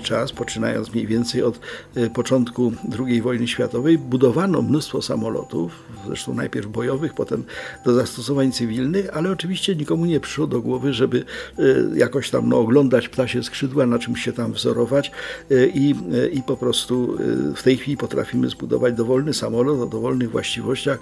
czas, poczynając mniej więcej od e, początku II wojny światowej, budowano mnóstwo samolotów, zresztą najpierw bojowych, potem do zastosowań cywilnych, ale oczywiście nikomu nie przyszło do głowy, żeby e, jakoś tam no, oglądać ptasie skrzydła, na czymś się tam wzorować e, i, i po prostu w tej chwili potrafimy zbudować dowolny samolot o dowolnych właściwościach,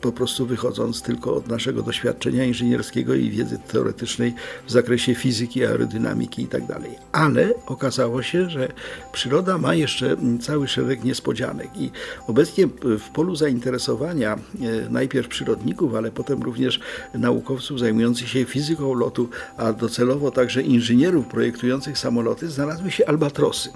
po prostu wychodząc tylko od naszego doświadczenia inżynierskiego i wiedzy teoretycznej w zakresie fizyki, aerodynamiki itd. Ale okazało się, że przyroda ma jeszcze cały szereg niespodzianek i obecnie w polu zainteresowania e, najpierw przyrodników, ale potem również naukowców zajmujących się fizyką lotu, a docelowo także inżynierów projektujących samoloty, znalazły się albatrosy.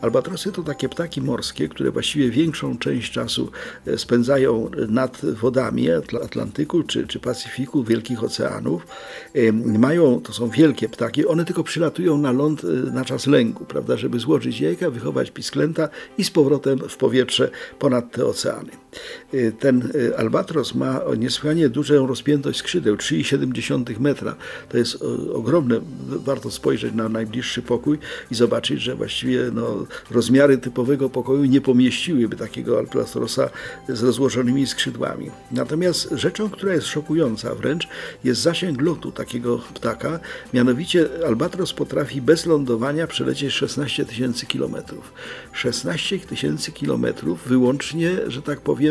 Albatrosy to takie ptaki morskie, które właściwie większą część czasu e, spędzają nad wodami Atl- Atlantyku czy, czy Pacyfiku, wielkich oceanów. E, Mają, to są wielkie ptaki, one tylko przylatują na ląd na czas prawda, żeby złożyć jajka, wychować pisklęta i z powrotem w powietrze ponad te oceany. Y, Ten y, albatros ma niesłychanie dużą rozpiętość skrzydeł, 3,7 metra. To jest o, ogromne. Warto spojrzeć na najbliższy pokój i zobaczyć, że właściwie no, rozmiary typowego pokoju nie pomieściłyby takiego albatrosa z rozłożonymi skrzydłami. Natomiast rzeczą, która jest szokująca wręcz, jest zasięg lotu takiego ptaka. Mianowicie albatros potrafi bez lądowania przelecieć 16 tysięcy kilometrów. 16 tysięcy kilometrów wyłącznie, że tak powiem,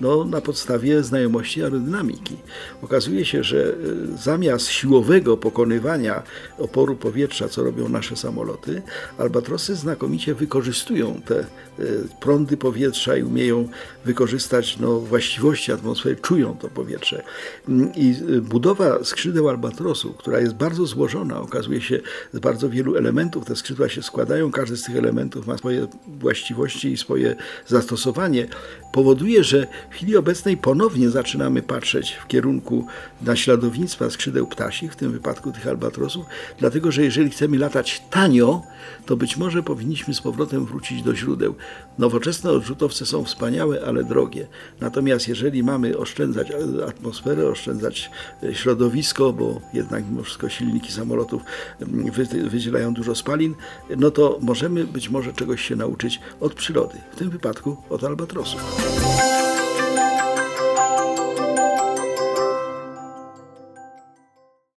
no, na podstawie znajomości aerodynamiki. Okazuje się, że y, zamiast siłowego pokonywania oporu powietrza, co robią nasze samoloty, albatrosy znakomicie wykorzystują te y, prądy powietrza i umieją wykorzystać no, właściwości atmosfery, czują to powietrze. Mm, I y, budowa skrzydeł albatrosu, która jest bardzo złożona, okazuje się z bardzo wielu elementów, te skrzydła się składają, każdy z tych elementów ma swoje właściwości i swoje zastosowanie, powoduje, że w chwili obecnej ponownie zaczynamy patrzeć w kierunku naśladownictwa skrzydeł ptasich, w tym wypadku tych albatrosów, dlatego że jeżeli chcemy latać tanio, to być może powinniśmy z powrotem wrócić do źródeł. Nowoczesne odrzutowce są wspaniałe, ale drogie. Natomiast jeżeli mamy oszczędzać atmosferę, oszczędzać e, środowisko, bo jednak mimo wszystko silniki samolotów mm, wy- wydzielają dużo spalin, no to możemy być może czegoś się nauczyć od przyrody, w tym wypadku od albatrosów.